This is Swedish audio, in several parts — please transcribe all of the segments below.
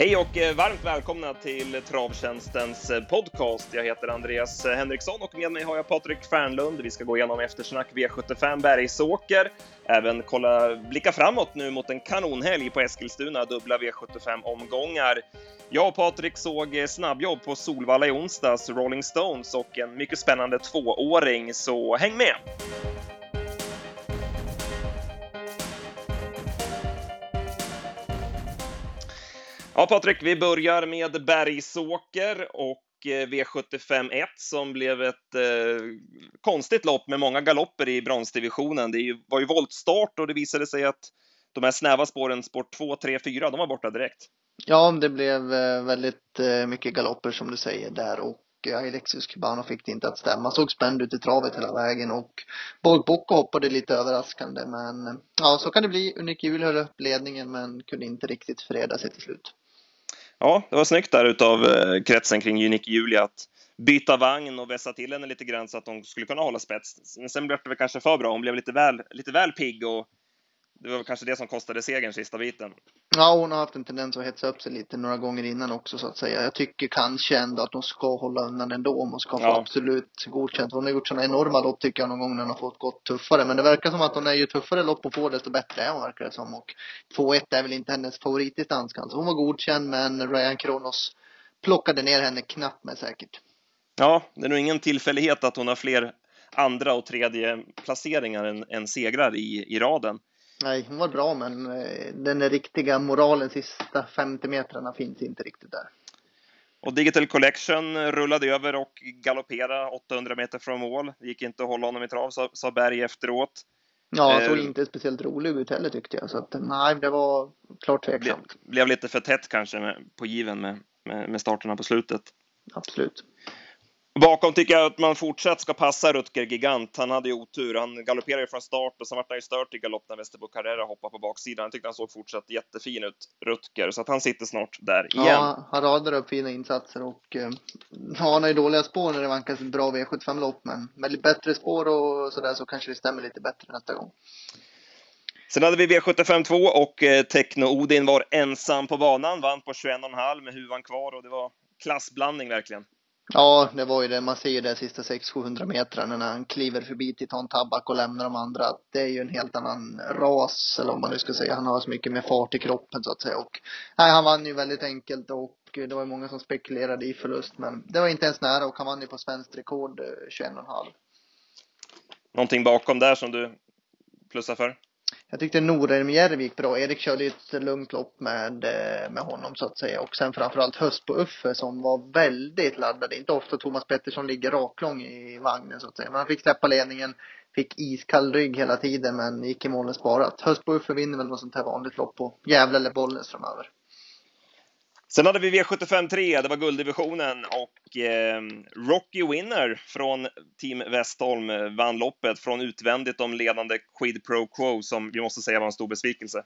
Hej och eh, varmt välkomna till Travtjänstens eh, podcast. Jag heter Andreas eh, Henriksson och med mig har jag Patrik Fernlund. Vi ska gå igenom eftersnack V75 Bergsåker, även kolla, blicka framåt nu mot en kanonhelg på Eskilstuna, dubbla V75-omgångar. Jag och Patrik såg snabbjobb på Solvalla i onsdags, Rolling Stones och en mycket spännande tvååring, så häng med! Ja, Patrik, vi börjar med Bergsåker och eh, V75 som blev ett eh, konstigt lopp med många galopper i bronsdivisionen. Det var ju voltstart och det visade sig att de här snäva spåren, spår 2, 3, 4, de var borta direkt. Ja, det blev eh, väldigt eh, mycket galopper som du säger där och Alexis Cubano fick det inte att stämma. Såg spänd ut i travet hela vägen och Bolt Bocco hoppade lite överraskande men ja, så kan det bli. Unik Jul höll upp ledningen men kunde inte riktigt freda sig till slut. Ja, det var snyggt där utav eh, kretsen kring Unique Julia att byta vagn och vässa till henne lite grann så att hon skulle kunna hålla spets. Men sen blev det väl kanske för bra. Hon blev lite väl, lite väl pigg och det var kanske det som kostade segern sista biten. Ja, hon har haft en tendens att hetsa upp sig lite några gånger innan också så att säga. Jag tycker kanske ändå att hon ska hålla undan ändå om hon ska få ja. absolut godkänt. Hon har gjort sådana enorma lopp tycker jag någon gång när hon har fått gått tuffare. Men det verkar som att hon är ju tuffare lopp hon får desto bättre är hon verkar det som. Och 2-1 är väl inte hennes favoritdistans kanske. Hon var godkänd men Ryan Kronos plockade ner henne knappt med säkert. Ja, det är nog ingen tillfällighet att hon har fler andra och tredje placeringar än, än segrar i, i raden. Nej, hon var bra men eh, den riktiga moralen sista 50 metrarna finns inte riktigt där. Och Digital Collection rullade över och galopperade 800 meter från mål. Det gick inte att hålla honom i trav, sa, sa Berg efteråt. Ja, han såg eh, inte speciellt rolig ut heller tyckte jag. Så att, nej, det var klart tveksamt. Blev, blev lite för tätt kanske med, på given med, med, med starterna på slutet. Absolut. Bakom tycker jag att man fortsatt ska passa Rutger Gigant. Han hade ju otur. Han galopperade från start och sen vart han ju stört i galopp när Västerbo Carrera hoppade på baksidan. Jag tyckte han såg fortsatt jättefin ut, Rutger, så att han sitter snart där igen. Ja, han radar upp fina insatser och eh, han har ju dåliga spår när det vankas bra V75-lopp, men med lite bättre spår och sådär så kanske det stämmer lite bättre nästa gång. Sen hade vi V75 2 och eh, Techno-Odin var ensam på banan, vann på 21,5 med huvan kvar och det var klassblandning verkligen. Ja, det var ju det. Man ser ju det sista 600-700 metrarna när han kliver förbi Titan Tabak och lämnar de andra. Det är ju en helt annan ras, eller om man nu ska säga. Han har så mycket mer fart i kroppen så att säga. Och, nej, han vann ju väldigt enkelt och det var ju många som spekulerade i förlust. Men det var inte ens nära och han vann ju på svenskt rekord eh, 21,5. Någonting bakom där som du plussar för? Jag tyckte Norheim gick bra. Erik körde ett lugnt lopp med, eh, med honom så att säga. Och sen framförallt Höst på Uffe som var väldigt laddad. Inte ofta Thomas Pettersson ligger raklång i vagnen så att säga. Men han fick släppa ledningen. Fick iskall rygg hela tiden men gick i målen sparat. Höst på Uffe vinner väl något sånt här vanligt lopp på Gävle eller Bollnäs framöver. Sen hade vi V75 3, det var gulddivisionen och eh, Rocky Winner från Team Westholm vann loppet från utvändigt om ledande Quid Pro Quo som vi måste säga var en stor besvikelse.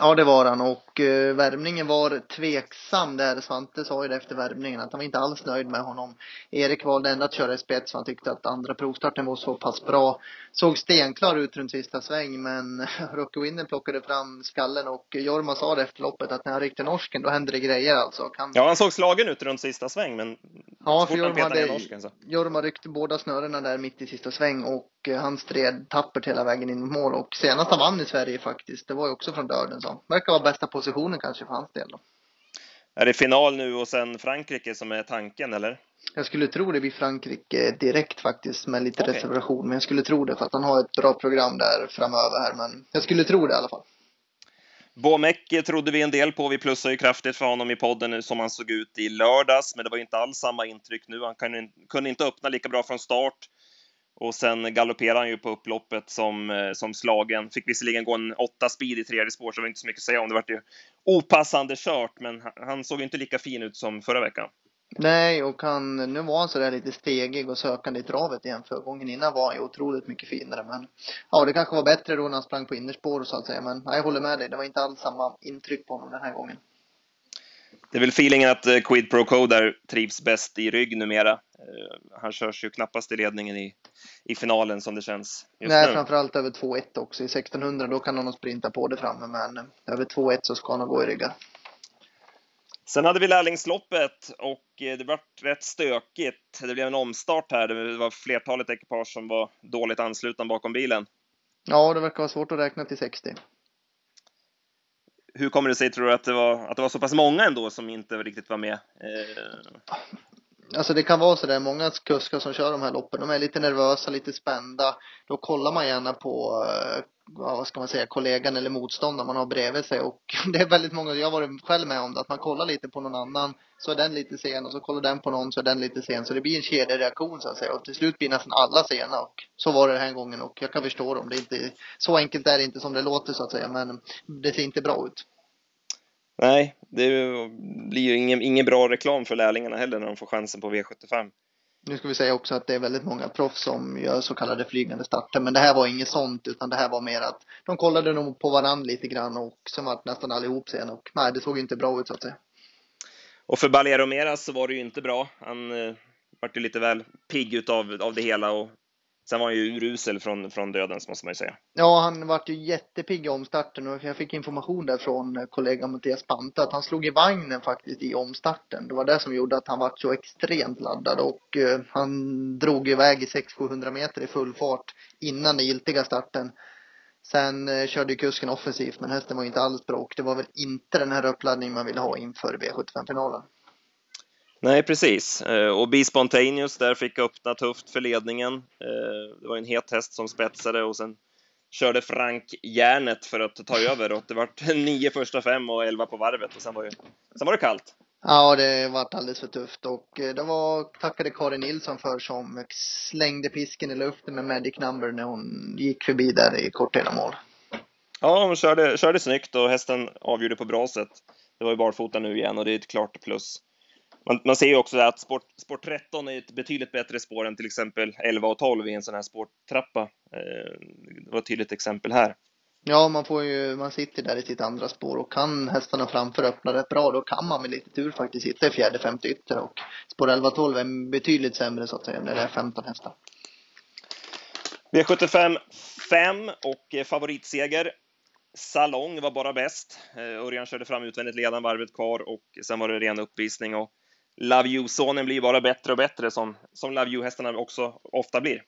Ja, det var han och uh, värmningen var tveksam där. Svante sa ju det efter värmningen att han var inte alls nöjd med honom. Erik valde ändå att köra i spets för han tyckte att andra provstarten var så pass bra. Såg stenklar ut runt sista sväng men Rocky Winner plockade fram skallen och Jorma sa det efter loppet att när han ryckte norsken då hände det grejer alltså. Han... Ja, han såg slagen ut runt sista sväng men Ja, för Jorma, hade, norsken, så. Jorma ryckte båda snörena där mitt i sista sväng och uh, han stred tappert hela vägen in mot mål och senast han vann i Sverige faktiskt, det var ju också från döden så. Verkar vara bästa positionen kanske för hans del då. Är det final nu och sen Frankrike som är tanken eller? Jag skulle tro det blir Frankrike direkt faktiskt med lite okay. reservation. Men jag skulle tro det för att han har ett bra program där framöver här. Men jag skulle tro det i alla fall. Bomek trodde vi en del på. Vi plussade ju kraftigt för honom i podden nu som han såg ut i lördags, men det var inte alls samma intryck nu. Han kunde inte öppna lika bra från start. Och sen galopperade han ju på upploppet som, eh, som slagen. Fick visserligen gå en åtta speed i tredje spår, så det var inte så mycket att säga om. Det var ju opassande kört, men han såg inte lika fin ut som förra veckan. Nej, och han, nu var han sådär lite stegig och sökande i travet igen. För gången innan var han ju otroligt mycket finare. Men ja, det kanske var bättre då när han sprang på innerspår så att säga. Men jag håller med dig, det var inte alls samma intryck på honom den här gången. Det är väl feelingen att eh, Quid Pro Coder trivs bäst i rygg numera. Eh, han körs ju knappast i ledningen i, i finalen som det känns just Nej, nu. framförallt över 2-1 också. I 1600 då kan han nog sprinta på det framme, men över 2-1 så ska han nog gå i ryggar. Sen hade vi lärlingsloppet och eh, det var rätt stökigt. Det blev en omstart här. Det var flertalet ekipage som var dåligt anslutna bakom bilen. Ja, det verkar vara svårt att räkna till 60. Hur kommer det sig, tror du, att det var, att det var så pass många ändå som inte riktigt var med? Eh... Alltså det kan vara så där, många kuskar som kör de här loppen, de är lite nervösa, lite spända. Då kollar man gärna på, eh, vad ska man säga, kollegan eller motståndaren man har bredvid sig. Och det är väldigt många, jag har varit själv med om det, att man kollar lite på någon annan, så är den lite sen och så kollar den på någon så är den lite sen. Så det blir en kedjereaktion så att säga. Och till slut blir nästan alla sena och så var det den här gången och jag kan förstå dem. Det är inte, så enkelt är det inte som det låter så att säga, men det ser inte bra ut. Nej, det blir ju ingen, ingen bra reklam för lärlingarna heller när de får chansen på V75. Nu ska vi säga också att det är väldigt många proffs som gör så kallade flygande starter, men det här var inget sånt, utan det här var mer att de kollade nog på varandra lite grann och sen var nästan allihop sen och nej, det såg inte bra ut så att säga. Och för Balero Meras så var det ju inte bra. Han eh, vart ju lite väl pigg utav av det hela och Sen var han ju urusel från, från dödens måste man ju säga. Ja, han vart ju jättepigg i omstarten och jag fick information där från eh, kollegan Mattias Panta att han slog i vagnen faktiskt i omstarten. Det var det som gjorde att han vart så extremt laddad och eh, han drog iväg i 600-700 meter i full fart innan den giltiga starten. Sen eh, körde kusken offensivt men hästen var inte alls bra och det var väl inte den här uppladdningen man ville ha inför V75-finalen. Nej, precis. Eh, och Be Spontaneous där fick öppna tufft för ledningen. Eh, det var en het häst som spetsade och sen körde Frank järnet för att ta över och det var nio första fem och elva på varvet och sen var, ju, sen var det kallt. Ja, det var alldeles för tufft och eh, det var tackade Karin Nilsson för som slängde pisken i luften med Magic Number när hon gick förbi där i kort mål. Ja, hon körde, körde snyggt och hästen avgjorde på bra sätt. Det var ju barfota nu igen och det är ett klart plus man, man ser ju också att sport, sport 13 är ett betydligt bättre spår än till exempel 11 och 12 i en sån här sporttrappa. Eh, det var ett tydligt exempel här. Ja, man får ju, man sitter där i sitt andra spår och kan hästarna framför öppna rätt bra, då kan man med lite tur faktiskt sitta i fjärde, femte ytter och spår 11 och 12 är betydligt sämre så att säga när det är 15 hästar. V75 5 och favoritseger. Salong var bara bäst. Eh, Örjan körde fram utvändigt ledan varvet kvar och sen var det ren uppvisning och Love You-sonen blir bara bättre och bättre som, som Love You-hästarna också ofta blir.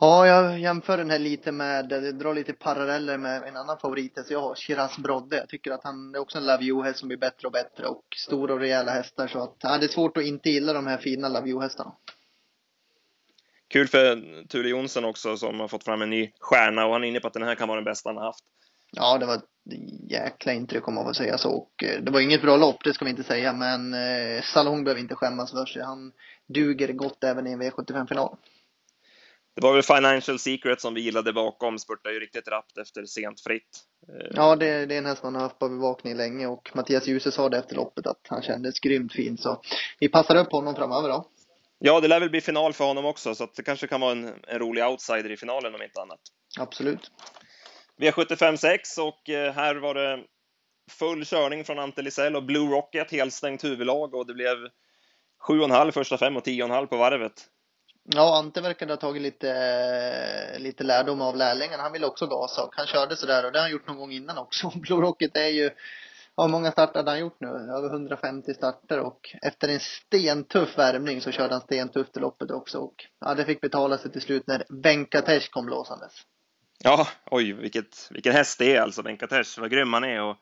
Ja, jag jämför den här lite med, drar lite paralleller med en annan favorit så jag har, Shiraz Brodde. Jag tycker att han är också en Love You-häst som blir bättre och bättre och stora och rejäla hästar så att, ja, det är svårt att inte gilla de här fina Love You-hästarna. Kul för Thule Jonsson också som har fått fram en ny stjärna och han är inne på att den här kan vara den bästa han har haft. Ja, det var jäkla intryck om man får säga så. Och eh, det var inget bra lopp, det ska vi inte säga. Men eh, Salong behöver inte skämmas för sig. Han duger gott även i en V75-final. Det var väl Financial Secret som vi gillade bakom, spurtade ju riktigt rappt efter sent fritt. Eh, ja, det, det är en häst man har haft på bevakning länge och Mattias Djuse sa det efter loppet att han kändes grymt fin. Så vi passar upp honom framöver då. Ja, det lär väl bli final för honom också, så det kanske kan vara en, en rolig outsider i finalen om inte annat. Absolut. V75 6 och eh, här var det full körning från Ante Lisell och Blue Rocket, helstängt huvudlag och det blev 7,5 första fem och 10,5 på varvet. Ja, Ante verkade ha tagit lite, lite lärdom av lärlingen. Han ville också gasa och han körde sådär och det har han gjort någon gång innan också. Blue Rocket är ju, hur många starter hade han gjort nu? Över 150 starter och efter en stentuff värmning så körde han stentufft i loppet också och ja, det fick betala sig till slut när Benkatesh kom blåsandes. Ja, oj, vilket, vilken häst det är alltså, Venkatesh. Vad grym han är och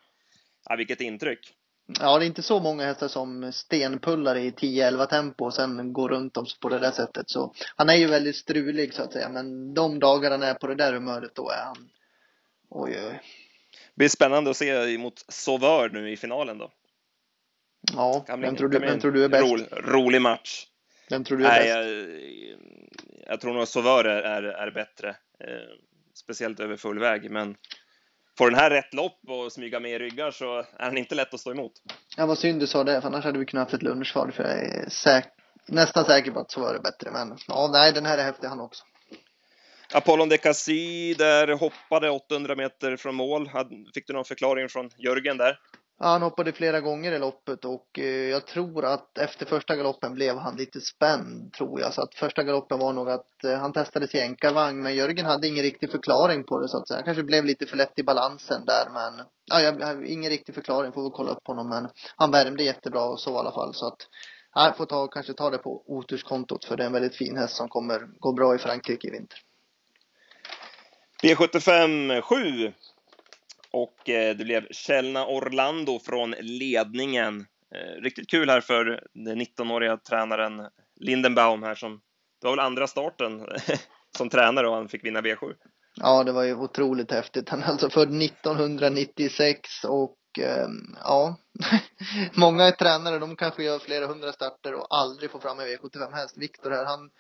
ja, vilket intryck. Ja, det är inte så många hästar som stenpullar i 10-11 tempo och sen går runt dem på det där sättet. Så han är ju väldigt strulig så att säga, men de dagar han är på det där humöret då är han oj, oj. Det blir spännande att se mot Sauveur nu i finalen då. Ja, vem, tror du, vem tror du är bäst? Rolig, rolig match. Vem tror du är Nej, bäst? Jag, jag tror nog Sauveur är, är, är bättre. Speciellt över full väg. Men får den här rätt lopp och smyga med i ryggar så är han inte lätt att stå emot. Ja, vad synd du sa det, för annars hade vi kunnat haft ett lunchsvar, för jag är säk nästan säker på att så var det bättre. Men ja, nej, den här är häftig han också. Apollon de Cassis där hoppade 800 meter från mål. Fick du någon förklaring från Jörgen där? Ja, han hoppade flera gånger i loppet och eh, jag tror att efter första galoppen blev han lite spänd tror jag. Så att första galoppen var nog att eh, han testades i enkarvagn men Jörgen hade ingen riktig förklaring på det så att säga. Han kanske blev lite för lätt i balansen där men ja, jag har ingen riktig förklaring, får väl kolla upp honom men han värmde jättebra och så i alla fall så att jag får ta, kanske ta det på oturskontot för det är en väldigt fin häst som kommer gå bra i Frankrike i vinter. V75 7 och eh, det blev Chelna Orlando från ledningen. Eh, riktigt kul här för den 19-åriga tränaren Lindenbaum här som, det var väl andra starten som tränare och han fick vinna V7. Ja, det var ju otroligt häftigt. Han är alltså född 1996 och ehm, ja, många tränare, de kanske gör flera hundra starter och aldrig får fram en V75-häst. Viktor här, han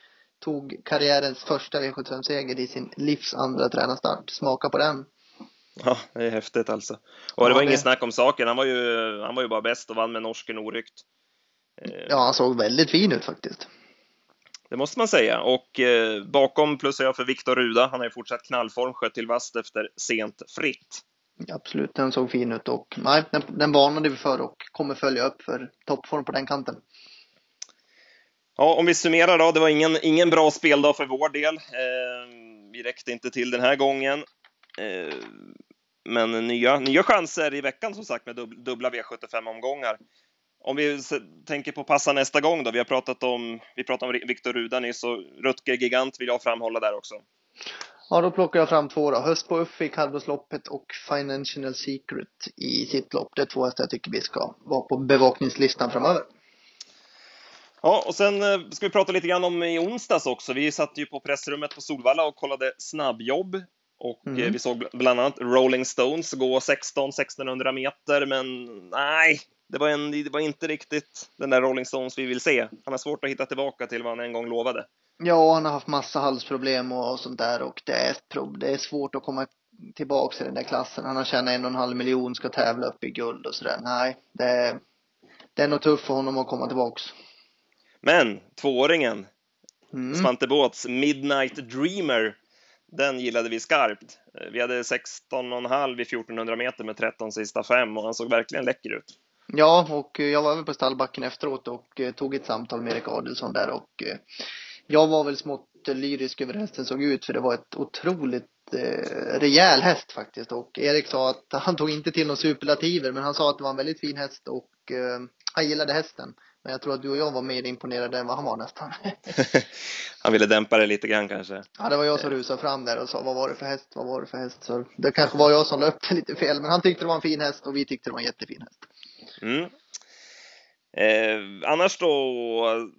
tog karriärens första V75-seger i sin livs andra tränarstart. Smaka på den. Ja, det är häftigt alltså. Och det var det... inget snack om saken. Han var ju, han var ju bara bäst och vann med norsken oryckt. Ja, han såg väldigt fin ut faktiskt. Det måste man säga. Och eh, bakom plussar jag för Viktor Ruda. Han har ju fortsatt knallform, skött till vast efter sent fritt. Absolut, den såg fin ut och nej, den, den varnade vi för och kommer följa upp för toppform på den kanten. Ja, om vi summerar då. Det var ingen, ingen bra speldag för vår del. Eh, vi räckte inte till den här gången. Eh, men nya, nya chanser i veckan som sagt med dubbla V75-omgångar. Om vi tänker på passa nästa gång då. Vi har pratat om, vi pratade om Viktor Ruda nyss och Rutger Gigant vill jag framhålla där också. Ja, då plockar jag fram två då. Höst på Uffe i kallblodsloppet och Financial Secret i sitt lopp. Det är två hästar jag tycker vi ska vara på bevakningslistan framöver. Ja, och sen eh, ska vi prata lite grann om i onsdags också. Vi satt ju på pressrummet på Solvalla och kollade snabbjobb och eh, mm. vi såg bland annat Rolling Stones gå 16-1600 meter, men nej, det var, en, det var inte riktigt den där Rolling Stones vi vill se. Han har svårt att hitta tillbaka till vad han en gång lovade. Ja, han har haft massa halsproblem och, sånt där och det är, det är svårt att komma tillbaka i den där klassen. Han har tjänat en och en halv miljon, ska tävla upp i guld och sådär. Nej, det är, det är nog tufft för honom att komma tillbaks. Men tvååringen, mm. Svante Båths Midnight Dreamer, den gillade vi skarpt. Eh, vi hade 16,5 vid 1400 meter med 13 sista fem och han såg verkligen läcker ut. Ja, och eh, jag var väl på stallbacken efteråt och eh, tog ett samtal med Erik Adelsson där och jag var väl smått lyrisk över hur hästen såg ut för det var ett otroligt eh, rejäl häst faktiskt och Erik sa att han tog inte till några superlativer men han sa att det var en väldigt fin häst och eh, han gillade hästen. Men jag tror att du och jag var mer imponerade än vad han var nästan. han ville dämpa det lite grann kanske. Ja, det var jag som rusade fram där och sa vad var det för häst, vad var det för häst? Så det kanske var jag som löpte lite fel, men han tyckte det var en fin häst och vi tyckte det var en jättefin häst. Mm. Eh, annars då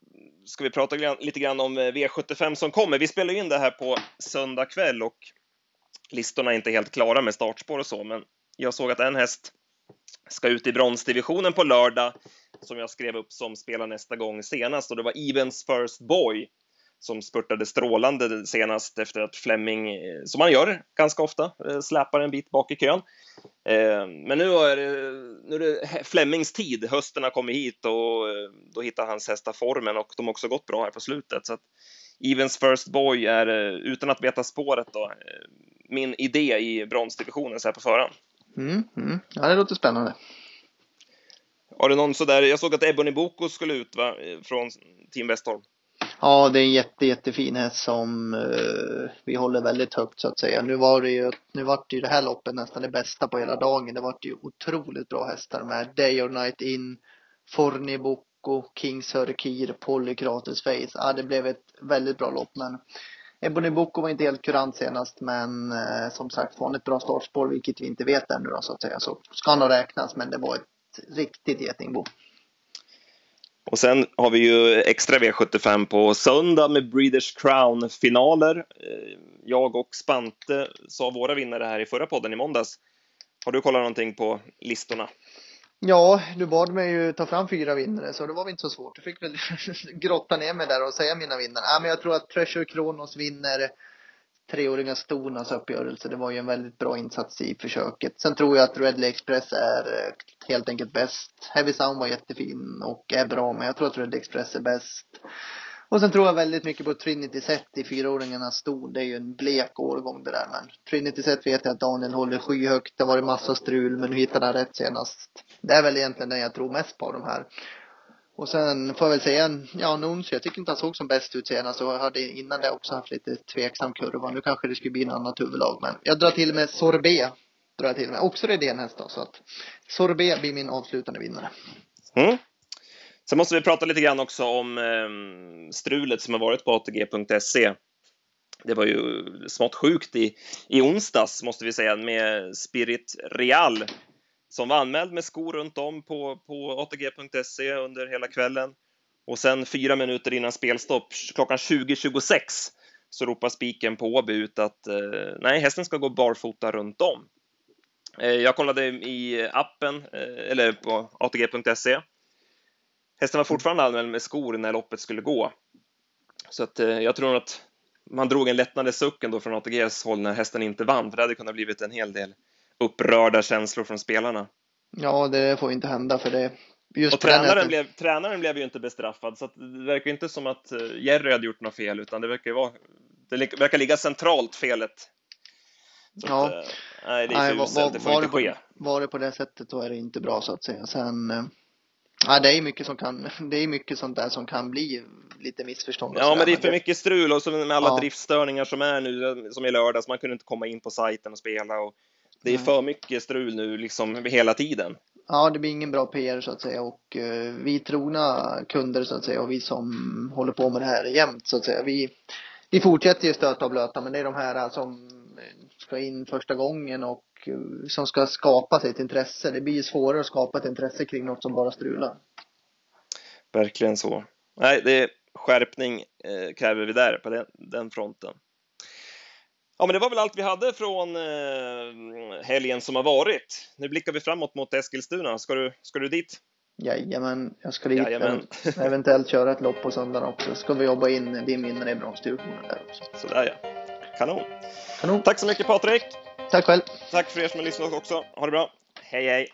ska vi prata lite grann om eh, V75 som kommer. Vi spelar in det här på söndag kväll och listorna är inte helt klara med startspår och så, men jag såg att en häst ska ut i bronsdivisionen på lördag som jag skrev upp som spelar nästa gång senast och det var Evens First Boy som spurtade strålande senast efter att Fleming, eh, som han gör ganska ofta, eh, släpar en bit bak i kön. Eh, men nu är det, nu är det Flemings tid, hösten har kommit hit och då hittar hans hästar formen och de har också gått bra här på slutet. Så att Evens First Boy är, utan att veta spåret då, min idé i bronsdivisionen så här på förhand. Mm, mm. Ja, det låter spännande. Har du någon sådär, jag såg att Ebony Boko skulle ut va, från Team Westholm. Ja, det är en jätte, jättefin häst som uh, vi håller väldigt högt så att säga. Nu var det ju, nu vart det ju det här loppet nästan det bästa på hela dagen. Det vart ju otroligt bra hästar med Day or Night In, Forni Boko, Kings Hörkir, Polykrates Face. Ja, det blev ett väldigt bra lopp men Ebony Boko var inte helt kurant senast men uh, som sagt var ett bra startspår vilket vi inte vet ännu då så att säga. Så ska han nog räknas men det var ett riktigt getingbo. Och sen har vi ju extra V75 på söndag med Breeders Crown-finaler. Eh, jag och Spante sa våra vinnare här i förra podden i måndags. Har du kollat någonting på listorna? Ja, du bad mig ju ta fram fyra vinnare så det var väl inte så svårt. Jag fick väl grotta ner mig där och säga mina vinnare. Ja, men jag tror att Treasure Kronos vinner treåriga Stonas uppgörelse. Det var ju en väldigt bra insats i försöket. Sen tror jag att Redley Express är eh, helt enkelt bäst. Heavy Sound var jättefin och är bra, men jag tror att Redley Express är bäst. Och sen tror jag väldigt mycket på Trinity Set i fyraåringarnas ston, Det är ju en blek årgång det där. Men Trinity Set vet jag att Daniel håller skyhögt. Det har varit massa strul, men nu hittade han rätt senast. Det är väl egentligen den jag tror mest på av de här. Och sen får jag väl säga, ja Nuncio, jag tycker inte han såg som bäst ut senast och jag hade innan det också haft lite tveksam kurva. Nu kanske det skulle bli en annat huvudlag, men jag drar till med Sorbet. Drar jag till med. Också Redén-häst då, så att Sorbet blir min avslutande vinnare. Mm. Sen måste vi prata lite grann också om eh, strulet som har varit på ATG.se. Det var ju smått sjukt i, i onsdags, måste vi säga, med Spirit Real som var anmäld med skor runt om på, på ATG.se under hela kvällen. Och sen fyra minuter innan spelstopp, klockan 20.26, så ropar spiken på Åby ut att eh, nej, hästen ska gå barfota runt om. Eh, jag kollade i appen, eh, eller på ATG.se. Hästen var fortfarande anmäld med skor när loppet skulle gå. Så att, eh, jag tror att man drog en lättnadens suck ändå från ATGs håll när hästen inte vann, för det hade kunnat blivit en hel del upprörda känslor från spelarna. Ja, det får inte hända för det. Just och tränaren, blev, tränaren blev ju inte bestraffad, så det verkar inte som att eh, Jerry hade gjort något fel, utan det verkar, vara, det verkar ligga centralt felet. Så ja. Att, eh, nej, det är nej, uselt, var, det får var inte ske. Var det på det sättet, då är det inte bra så att säga. Sen, eh, Ja, det är mycket som kan, det är mycket sånt där som kan bli lite missförstånd. Ja, men det är för mycket strul och så med alla ja. driftstörningar som är nu, som i lördags, man kunde inte komma in på sajten och spela och det är för mycket strul nu liksom hela tiden. Ja, det blir ingen bra PR så att säga och uh, vi trogna kunder så att säga och vi som håller på med det här jämt så att säga. Vi, vi fortsätter ju stöta och blöta men det är de här som ska in första gången och uh, som ska skapa sig ett intresse. Det blir svårare att skapa ett intresse kring något som bara strular. Verkligen så. Nej, det är skärpning eh, kräver vi där på den, den fronten. Ja, men det var väl allt vi hade från eh, helgen som har varit. Nu blickar vi framåt mot Eskilstuna. Ska du, ska du dit? Jajamän, jag ska dit. Jajamän. Eventuellt köra ett lopp på söndagen också. Ska vi jobba in din vinnare i bronsdivisionen där också. Sådär ja. Kanon. Kanon. Tack så mycket Patrik. Tack själv. Tack för er som har lyssnat också. Ha det bra. Hej hej.